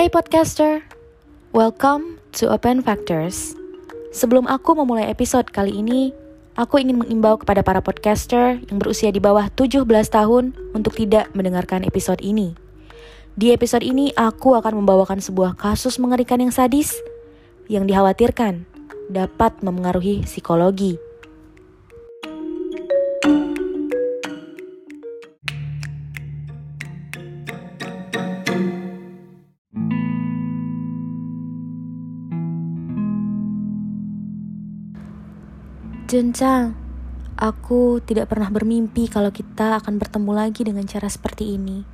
Hey podcaster, welcome to Open Factors. Sebelum aku memulai episode kali ini, aku ingin mengimbau kepada para podcaster yang berusia di bawah 17 tahun untuk tidak mendengarkan episode ini. Di episode ini, aku akan membawakan sebuah kasus mengerikan yang sadis yang dikhawatirkan dapat memengaruhi psikologi. Jencang, aku tidak pernah bermimpi kalau kita akan bertemu lagi dengan cara seperti ini.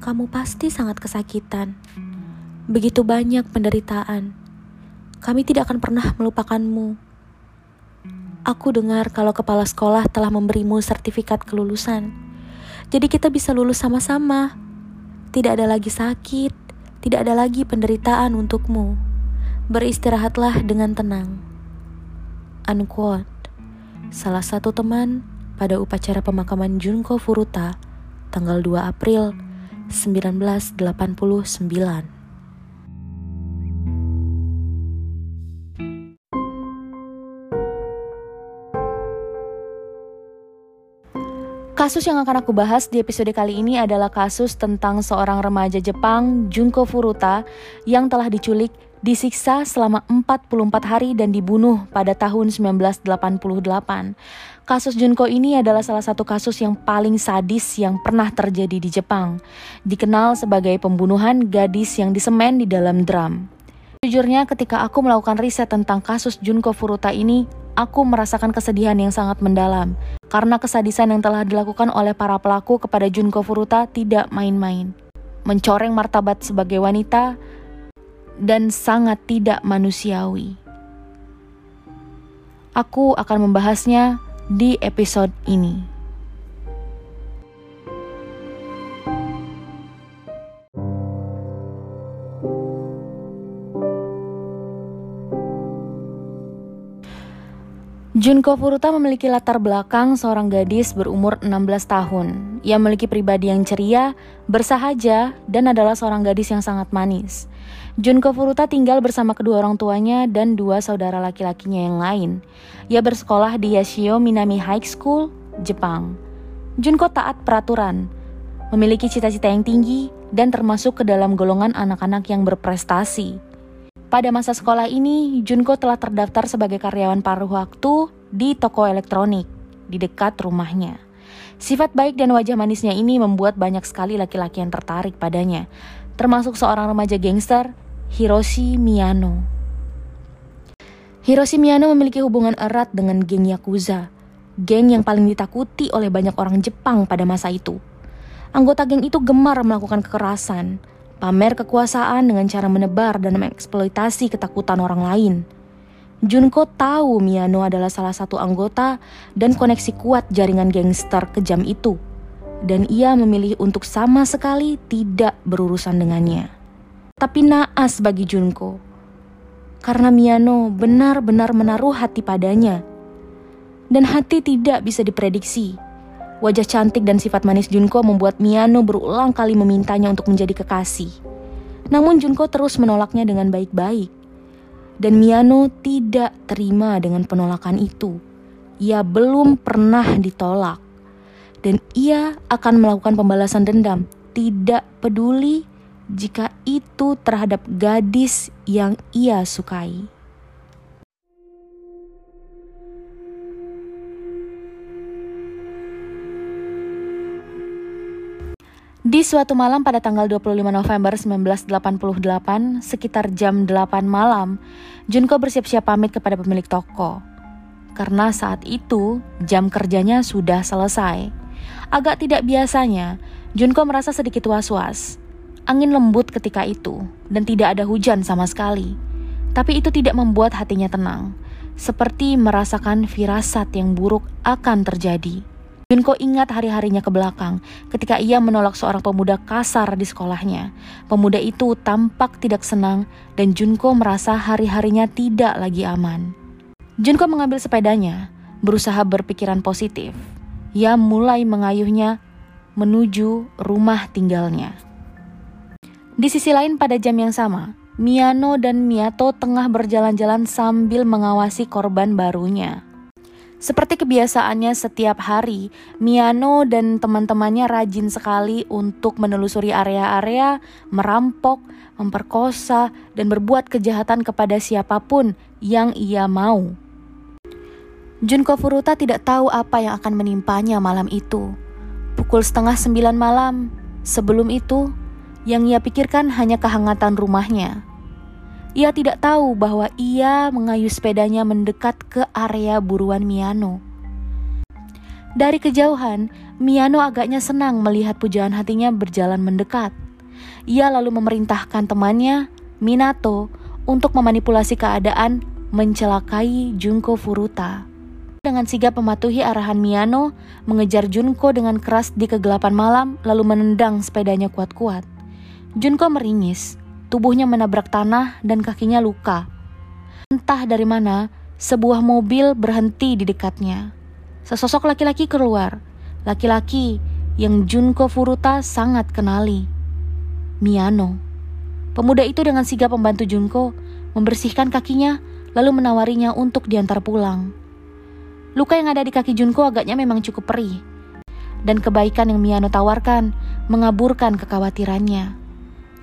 Kamu pasti sangat kesakitan. Begitu banyak penderitaan. Kami tidak akan pernah melupakanmu. Aku dengar kalau kepala sekolah telah memberimu sertifikat kelulusan. Jadi kita bisa lulus sama-sama. Tidak ada lagi sakit, tidak ada lagi penderitaan untukmu. Beristirahatlah dengan tenang. Unquote salah satu teman pada upacara pemakaman Junko Furuta tanggal 2 April 1989. Kasus yang akan aku bahas di episode kali ini adalah kasus tentang seorang remaja Jepang, Junko Furuta, yang telah diculik disiksa selama 44 hari dan dibunuh pada tahun 1988. Kasus Junko ini adalah salah satu kasus yang paling sadis yang pernah terjadi di Jepang. Dikenal sebagai pembunuhan gadis yang disemen di dalam drum. Jujurnya ketika aku melakukan riset tentang kasus Junko Furuta ini, aku merasakan kesedihan yang sangat mendalam. Karena kesadisan yang telah dilakukan oleh para pelaku kepada Junko Furuta tidak main-main. Mencoreng martabat sebagai wanita, dan sangat tidak manusiawi. Aku akan membahasnya di episode ini. Junko Furuta memiliki latar belakang seorang gadis berumur 16 tahun. Ia memiliki pribadi yang ceria, bersahaja, dan adalah seorang gadis yang sangat manis. Junko Furuta tinggal bersama kedua orang tuanya dan dua saudara laki-lakinya yang lain. Ia bersekolah di Yashio Minami High School, Jepang. Junko taat peraturan, memiliki cita-cita yang tinggi, dan termasuk ke dalam golongan anak-anak yang berprestasi. Pada masa sekolah ini, Junko telah terdaftar sebagai karyawan paruh waktu di toko elektronik di dekat rumahnya. Sifat baik dan wajah manisnya ini membuat banyak sekali laki-laki yang tertarik padanya, termasuk seorang remaja gangster, Hiroshi Miyano. Hiroshi Miyano memiliki hubungan erat dengan geng Yakuza, geng yang paling ditakuti oleh banyak orang Jepang pada masa itu. Anggota geng itu gemar melakukan kekerasan, pamer kekuasaan dengan cara menebar dan mengeksploitasi ketakutan orang lain. Junko tahu Miyano adalah salah satu anggota dan koneksi kuat jaringan gangster kejam itu. Dan ia memilih untuk sama sekali tidak berurusan dengannya. Tapi naas bagi Junko. Karena Miyano benar-benar menaruh hati padanya. Dan hati tidak bisa diprediksi Wajah cantik dan sifat manis Junko membuat Miyano berulang kali memintanya untuk menjadi kekasih. Namun Junko terus menolaknya dengan baik-baik. Dan Miyano tidak terima dengan penolakan itu. Ia belum pernah ditolak. Dan ia akan melakukan pembalasan dendam, tidak peduli jika itu terhadap gadis yang ia sukai. Di suatu malam pada tanggal 25 November 1988, sekitar jam 8 malam, Junko bersiap-siap pamit kepada pemilik toko. Karena saat itu, jam kerjanya sudah selesai. Agak tidak biasanya, Junko merasa sedikit was-was. Angin lembut ketika itu, dan tidak ada hujan sama sekali. Tapi itu tidak membuat hatinya tenang, seperti merasakan firasat yang buruk akan terjadi. Junko ingat hari-harinya ke belakang ketika ia menolak seorang pemuda kasar di sekolahnya. Pemuda itu tampak tidak senang dan Junko merasa hari-harinya tidak lagi aman. Junko mengambil sepedanya, berusaha berpikiran positif. Ia mulai mengayuhnya menuju rumah tinggalnya. Di sisi lain pada jam yang sama, Miano dan Miyato tengah berjalan-jalan sambil mengawasi korban barunya. Seperti kebiasaannya setiap hari, Miano dan teman-temannya rajin sekali untuk menelusuri area-area, merampok, memperkosa, dan berbuat kejahatan kepada siapa pun yang ia mau. Junko Furuta tidak tahu apa yang akan menimpanya malam itu. Pukul setengah sembilan malam, sebelum itu, yang ia pikirkan hanya kehangatan rumahnya. Ia tidak tahu bahwa ia mengayuh sepedanya mendekat ke area buruan Miano. Dari kejauhan, Miano agaknya senang melihat pujaan hatinya berjalan mendekat. Ia lalu memerintahkan temannya, Minato, untuk memanipulasi keadaan mencelakai Junko Furuta. Dengan sigap mematuhi arahan Miano, mengejar Junko dengan keras di kegelapan malam, lalu menendang sepedanya kuat-kuat. Junko meringis, tubuhnya menabrak tanah dan kakinya luka. Entah dari mana, sebuah mobil berhenti di dekatnya. Sesosok laki-laki keluar, laki-laki yang Junko Furuta sangat kenali. Miano. Pemuda itu dengan sigap membantu Junko membersihkan kakinya lalu menawarinya untuk diantar pulang. Luka yang ada di kaki Junko agaknya memang cukup perih. Dan kebaikan yang Miano tawarkan mengaburkan kekhawatirannya.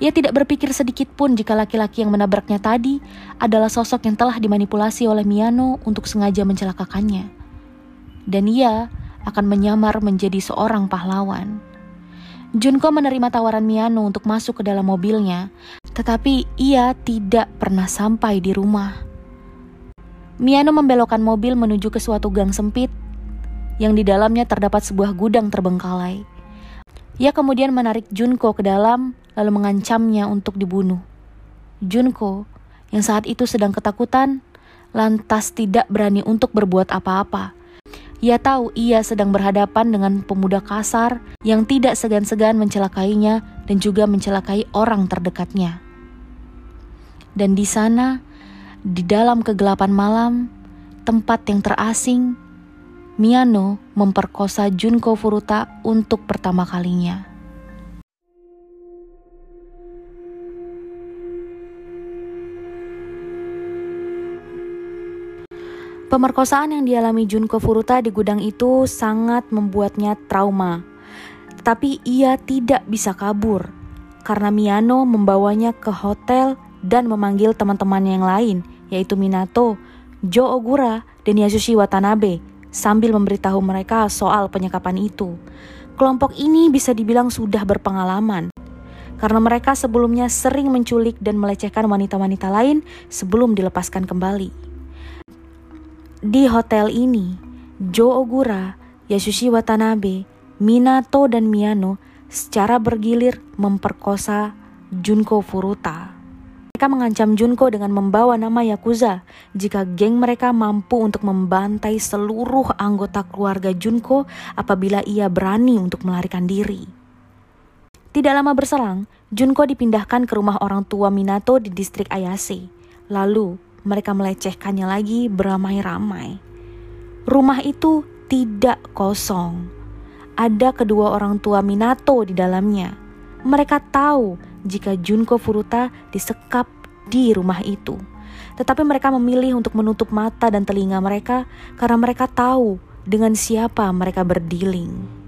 Ia tidak berpikir sedikit pun jika laki-laki yang menabraknya tadi adalah sosok yang telah dimanipulasi oleh Miano untuk sengaja mencelakakannya. Dan ia akan menyamar menjadi seorang pahlawan. Junko menerima tawaran Miano untuk masuk ke dalam mobilnya, tetapi ia tidak pernah sampai di rumah. Miano membelokkan mobil menuju ke suatu gang sempit yang di dalamnya terdapat sebuah gudang terbengkalai. Ia kemudian menarik Junko ke dalam lalu mengancamnya untuk dibunuh. Junko, yang saat itu sedang ketakutan, lantas tidak berani untuk berbuat apa-apa. Ia tahu ia sedang berhadapan dengan pemuda kasar yang tidak segan-segan mencelakainya dan juga mencelakai orang terdekatnya. Dan di sana, di dalam kegelapan malam, tempat yang terasing, Miyano memperkosa Junko Furuta untuk pertama kalinya. Pemerkosaan yang dialami Junko Furuta di gudang itu sangat membuatnya trauma. Tapi ia tidak bisa kabur karena Miyano membawanya ke hotel dan memanggil teman-temannya yang lain, yaitu Minato, Jo Ogura, dan Yasushi Watanabe, sambil memberitahu mereka soal penyekapan itu. Kelompok ini bisa dibilang sudah berpengalaman, karena mereka sebelumnya sering menculik dan melecehkan wanita-wanita lain sebelum dilepaskan kembali. Di hotel ini, Jo Ogura, Yasushi Watanabe, Minato dan Miyano secara bergilir memperkosa Junko Furuta. Mereka mengancam Junko dengan membawa nama Yakuza jika geng mereka mampu untuk membantai seluruh anggota keluarga Junko apabila ia berani untuk melarikan diri. Tidak lama berselang, Junko dipindahkan ke rumah orang tua Minato di distrik Ayase. Lalu, mereka melecehkannya lagi beramai-ramai. Rumah itu tidak kosong. Ada kedua orang tua Minato di dalamnya. Mereka tahu jika Junko Furuta disekap di rumah itu. Tetapi mereka memilih untuk menutup mata dan telinga mereka karena mereka tahu dengan siapa mereka berdiling.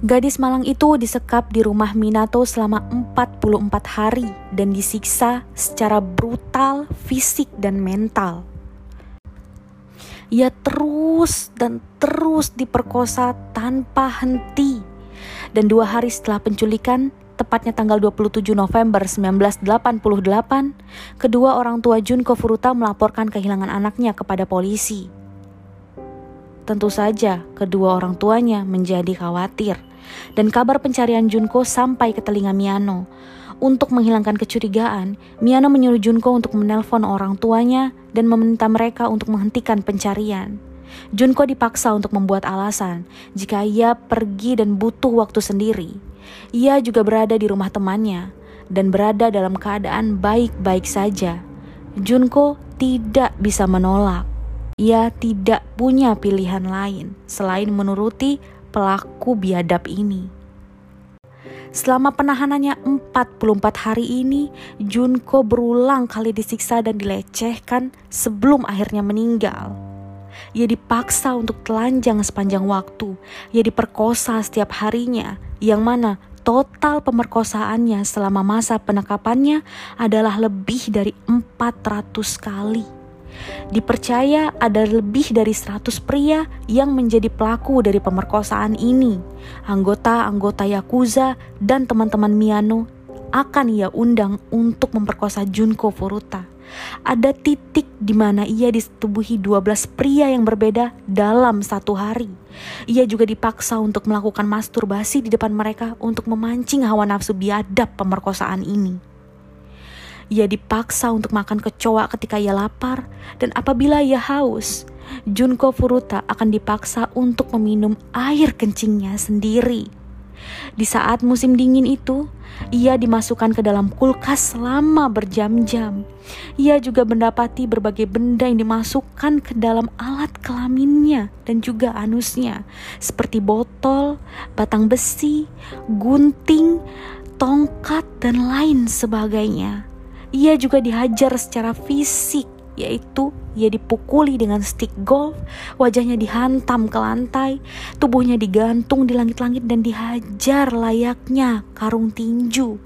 Gadis malang itu disekap di rumah Minato selama 44 hari dan disiksa secara brutal, fisik, dan mental. Ia terus dan terus diperkosa tanpa henti. Dan dua hari setelah penculikan, tepatnya tanggal 27 November 1988, kedua orang tua Junko Furuta melaporkan kehilangan anaknya kepada polisi. Tentu saja, kedua orang tuanya menjadi khawatir dan kabar pencarian Junko sampai ke telinga Miano. Untuk menghilangkan kecurigaan, Miano menyuruh Junko untuk menelpon orang tuanya dan meminta mereka untuk menghentikan pencarian. Junko dipaksa untuk membuat alasan jika ia pergi dan butuh waktu sendiri. Ia juga berada di rumah temannya dan berada dalam keadaan baik-baik saja. Junko tidak bisa menolak. Ia tidak punya pilihan lain selain menuruti pelaku biadab ini. Selama penahanannya 44 hari ini, Junko berulang kali disiksa dan dilecehkan sebelum akhirnya meninggal. Ia dipaksa untuk telanjang sepanjang waktu. Ia diperkosa setiap harinya, yang mana total pemerkosaannya selama masa penangkapannya adalah lebih dari 400 kali. Dipercaya ada lebih dari 100 pria yang menjadi pelaku dari pemerkosaan ini. Anggota-anggota Yakuza dan teman-teman Miano akan ia undang untuk memperkosa Junko Furuta. Ada titik di mana ia disetubuhi 12 pria yang berbeda dalam satu hari. Ia juga dipaksa untuk melakukan masturbasi di depan mereka untuk memancing hawa nafsu biadab pemerkosaan ini. Ia dipaksa untuk makan kecoa ketika ia lapar, dan apabila ia haus, Junko Furuta akan dipaksa untuk meminum air kencingnya sendiri. Di saat musim dingin itu, ia dimasukkan ke dalam kulkas selama berjam-jam. Ia juga mendapati berbagai benda yang dimasukkan ke dalam alat kelaminnya dan juga anusnya, seperti botol, batang besi, gunting, tongkat, dan lain sebagainya. Ia juga dihajar secara fisik, yaitu ia dipukuli dengan stick golf, wajahnya dihantam ke lantai, tubuhnya digantung di langit-langit dan dihajar layaknya karung tinju.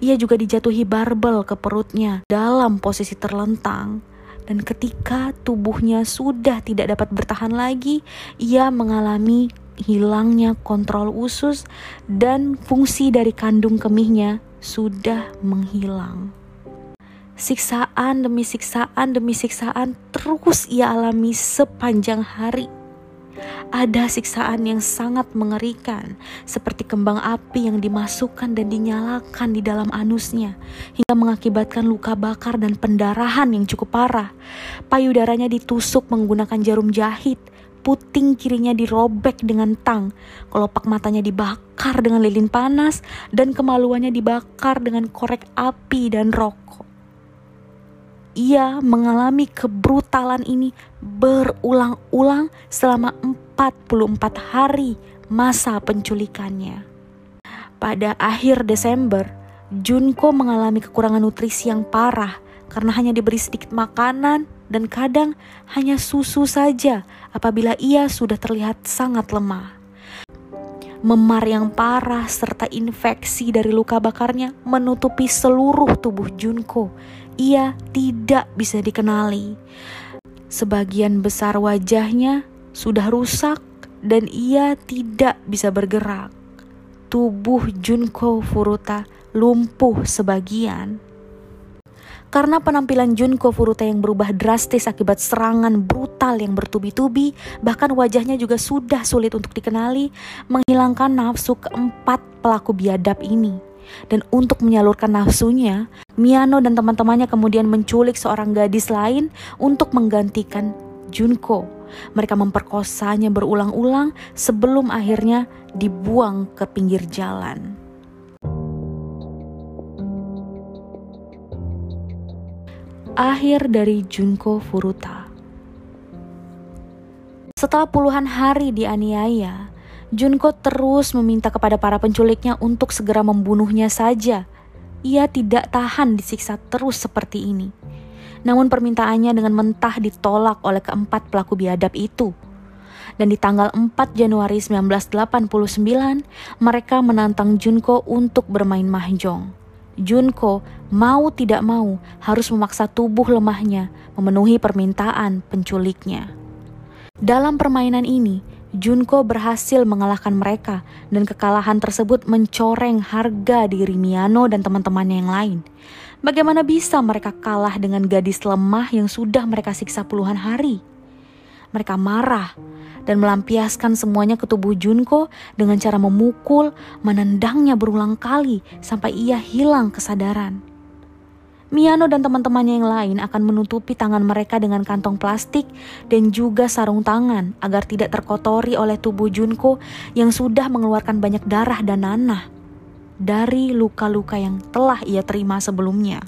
Ia juga dijatuhi barbel ke perutnya dalam posisi terlentang. Dan ketika tubuhnya sudah tidak dapat bertahan lagi, ia mengalami hilangnya kontrol usus dan fungsi dari kandung kemihnya sudah menghilang. Siksaan demi siksaan demi siksaan terus ia alami sepanjang hari. Ada siksaan yang sangat mengerikan, seperti kembang api yang dimasukkan dan dinyalakan di dalam anusnya, hingga mengakibatkan luka bakar dan pendarahan yang cukup parah. Payudaranya ditusuk menggunakan jarum jahit, puting kirinya dirobek dengan tang, kelopak matanya dibakar dengan lilin panas, dan kemaluannya dibakar dengan korek api dan rokok ia mengalami kebrutalan ini berulang-ulang selama 44 hari masa penculikannya. Pada akhir Desember, Junko mengalami kekurangan nutrisi yang parah karena hanya diberi sedikit makanan dan kadang hanya susu saja apabila ia sudah terlihat sangat lemah. Memar yang parah serta infeksi dari luka bakarnya menutupi seluruh tubuh Junko ia tidak bisa dikenali. Sebagian besar wajahnya sudah rusak dan ia tidak bisa bergerak. Tubuh Junko Furuta lumpuh sebagian. Karena penampilan Junko Furuta yang berubah drastis akibat serangan brutal yang bertubi-tubi, bahkan wajahnya juga sudah sulit untuk dikenali, menghilangkan nafsu keempat pelaku biadab ini. Dan untuk menyalurkan nafsunya, Miano dan teman-temannya kemudian menculik seorang gadis lain untuk menggantikan Junko. Mereka memperkosanya berulang-ulang sebelum akhirnya dibuang ke pinggir jalan. Akhir dari Junko Furuta. Setelah puluhan hari dianiaya, Junko terus meminta kepada para penculiknya untuk segera membunuhnya saja. Ia tidak tahan disiksa terus seperti ini. Namun permintaannya dengan mentah ditolak oleh keempat pelaku biadab itu. Dan di tanggal 4 Januari 1989, mereka menantang Junko untuk bermain mahjong. Junko mau tidak mau harus memaksa tubuh lemahnya memenuhi permintaan penculiknya. Dalam permainan ini, Junko berhasil mengalahkan mereka dan kekalahan tersebut mencoreng harga diri Miano dan teman-temannya yang lain. Bagaimana bisa mereka kalah dengan gadis lemah yang sudah mereka siksa puluhan hari? Mereka marah dan melampiaskan semuanya ke tubuh Junko dengan cara memukul, menendangnya berulang kali sampai ia hilang kesadaran. Miano dan teman-temannya yang lain akan menutupi tangan mereka dengan kantong plastik dan juga sarung tangan agar tidak terkotori oleh tubuh Junko yang sudah mengeluarkan banyak darah dan nanah dari luka-luka yang telah ia terima sebelumnya.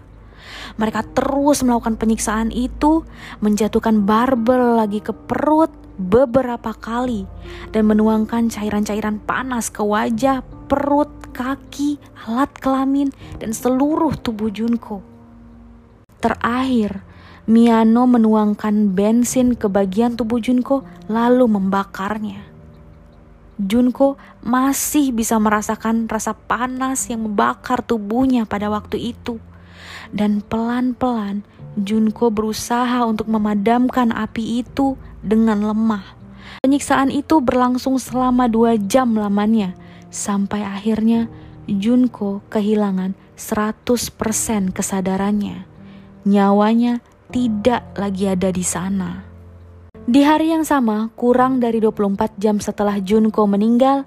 Mereka terus melakukan penyiksaan itu, menjatuhkan barbel lagi ke perut beberapa kali dan menuangkan cairan-cairan panas ke wajah, perut, kaki, alat kelamin, dan seluruh tubuh Junko. Terakhir, Miano menuangkan bensin ke bagian tubuh Junko lalu membakarnya. Junko masih bisa merasakan rasa panas yang membakar tubuhnya pada waktu itu. Dan pelan-pelan Junko berusaha untuk memadamkan api itu dengan lemah. Penyiksaan itu berlangsung selama dua jam lamanya, sampai akhirnya Junko kehilangan 100% kesadarannya. Nyawanya tidak lagi ada di sana. Di hari yang sama, kurang dari 24 jam setelah Junko meninggal,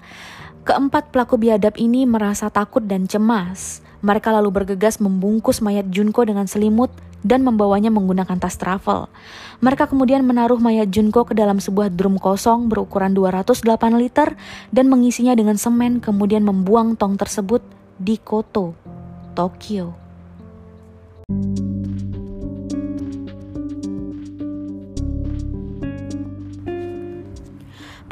keempat pelaku biadab ini merasa takut dan cemas. Mereka lalu bergegas membungkus mayat Junko dengan selimut dan membawanya menggunakan tas travel. Mereka kemudian menaruh mayat Junko ke dalam sebuah drum kosong berukuran 208 liter dan mengisinya dengan semen kemudian membuang tong tersebut di Koto, Tokyo.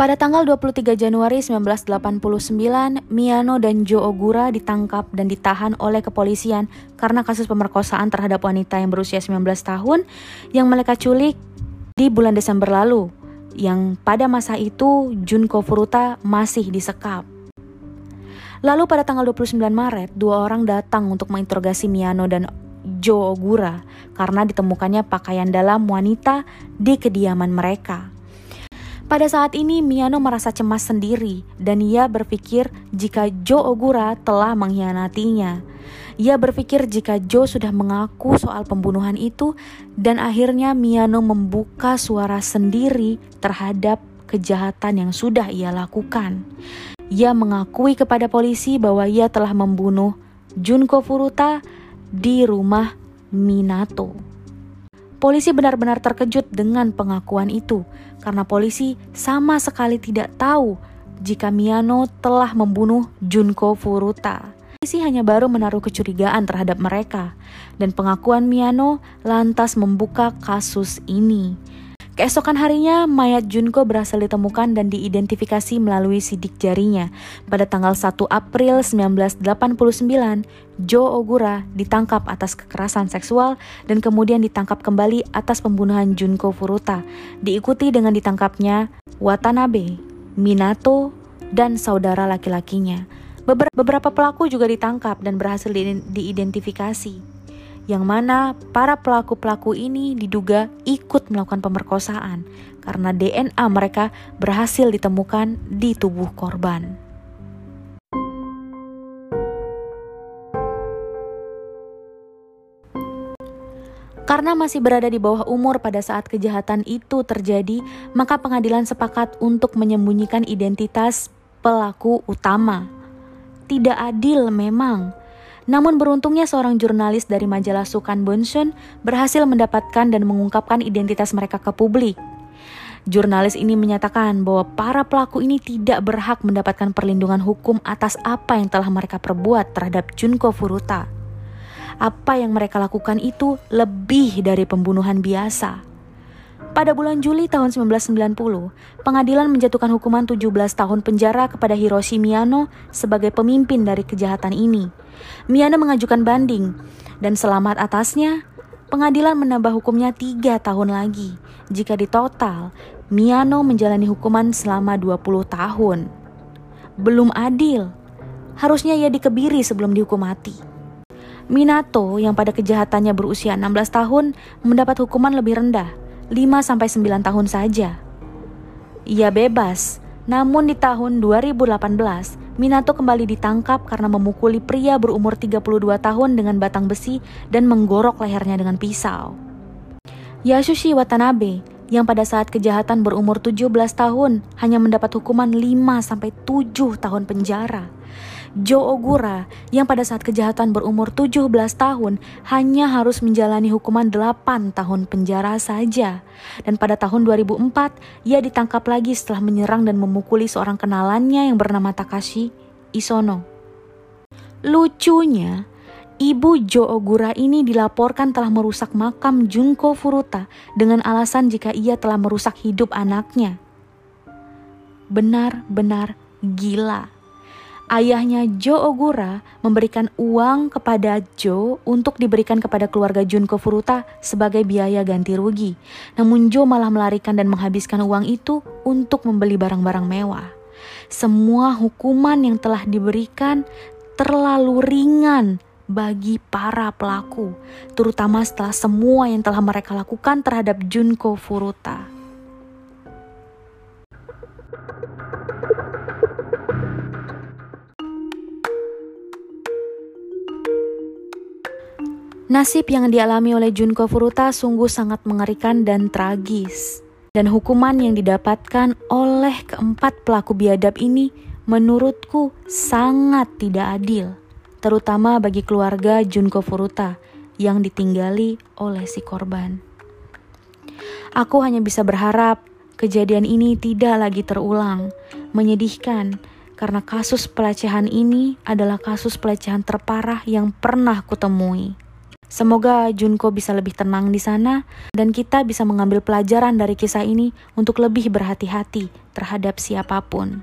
Pada tanggal 23 Januari 1989, Miyano dan Joe Ogura ditangkap dan ditahan oleh kepolisian karena kasus pemerkosaan terhadap wanita yang berusia 19 tahun yang mereka culik di bulan Desember lalu, yang pada masa itu Junko Furuta masih disekap. Lalu pada tanggal 29 Maret, dua orang datang untuk menginterogasi Miyano dan Joe Ogura karena ditemukannya pakaian dalam wanita di kediaman mereka. Pada saat ini Miyano merasa cemas sendiri dan ia berpikir jika Joe Ogura telah mengkhianatinya. Ia berpikir jika Joe sudah mengaku soal pembunuhan itu dan akhirnya Miyano membuka suara sendiri terhadap kejahatan yang sudah ia lakukan. Ia mengakui kepada polisi bahwa ia telah membunuh Junko Furuta di rumah Minato. Polisi benar-benar terkejut dengan pengakuan itu karena polisi sama sekali tidak tahu jika Miyano telah membunuh Junko Furuta. Polisi hanya baru menaruh kecurigaan terhadap mereka dan pengakuan Miyano lantas membuka kasus ini. Keesokan harinya, mayat Junko berhasil ditemukan dan diidentifikasi melalui sidik jarinya. Pada tanggal 1 April 1989, Joe Ogura ditangkap atas kekerasan seksual dan kemudian ditangkap kembali atas pembunuhan Junko Furuta, diikuti dengan ditangkapnya Watanabe, Minato, dan saudara laki-lakinya. Beberapa pelaku juga ditangkap dan berhasil diidentifikasi yang mana para pelaku-pelaku ini diduga ikut melakukan pemerkosaan karena DNA mereka berhasil ditemukan di tubuh korban. Karena masih berada di bawah umur pada saat kejahatan itu terjadi, maka pengadilan sepakat untuk menyembunyikan identitas pelaku utama. Tidak adil memang, namun beruntungnya seorang jurnalis dari majalah Sukan Bunshun berhasil mendapatkan dan mengungkapkan identitas mereka ke publik. Jurnalis ini menyatakan bahwa para pelaku ini tidak berhak mendapatkan perlindungan hukum atas apa yang telah mereka perbuat terhadap Junko Furuta. Apa yang mereka lakukan itu lebih dari pembunuhan biasa. Pada bulan Juli tahun 1990, pengadilan menjatuhkan hukuman 17 tahun penjara kepada Hiroshi Miyano sebagai pemimpin dari kejahatan ini. Miyano mengajukan banding, dan selamat atasnya, pengadilan menambah hukumnya tiga tahun lagi. Jika di total, Miyano menjalani hukuman selama 20 tahun. Belum adil. Harusnya ia dikebiri sebelum dihukum mati. Minato yang pada kejahatannya berusia 16 tahun mendapat hukuman lebih rendah, 5-9 tahun saja. Ia bebas, namun di tahun 2018, Minato kembali ditangkap karena memukuli pria berumur 32 tahun dengan batang besi dan menggorok lehernya dengan pisau. Yasushi Watanabe yang pada saat kejahatan berumur 17 tahun hanya mendapat hukuman 5-7 tahun penjara. Joe Ogura yang pada saat kejahatan berumur 17 tahun hanya harus menjalani hukuman 8 tahun penjara saja. Dan pada tahun 2004, ia ditangkap lagi setelah menyerang dan memukuli seorang kenalannya yang bernama Takashi Isono. Lucunya, Ibu Jo Ogura ini dilaporkan telah merusak makam Junko Furuta dengan alasan jika ia telah merusak hidup anaknya. Benar-benar gila. Ayahnya Jo Ogura memberikan uang kepada Jo untuk diberikan kepada keluarga Junko Furuta sebagai biaya ganti rugi. Namun Jo malah melarikan dan menghabiskan uang itu untuk membeli barang-barang mewah. Semua hukuman yang telah diberikan terlalu ringan bagi para pelaku, terutama setelah semua yang telah mereka lakukan terhadap Junko Furuta. Nasib yang dialami oleh Junko Furuta sungguh sangat mengerikan dan tragis. Dan hukuman yang didapatkan oleh keempat pelaku biadab ini menurutku sangat tidak adil, terutama bagi keluarga Junko Furuta yang ditinggali oleh si korban. Aku hanya bisa berharap kejadian ini tidak lagi terulang. Menyedihkan karena kasus pelecehan ini adalah kasus pelecehan terparah yang pernah kutemui. Semoga Junko bisa lebih tenang di sana dan kita bisa mengambil pelajaran dari kisah ini untuk lebih berhati-hati terhadap siapa pun.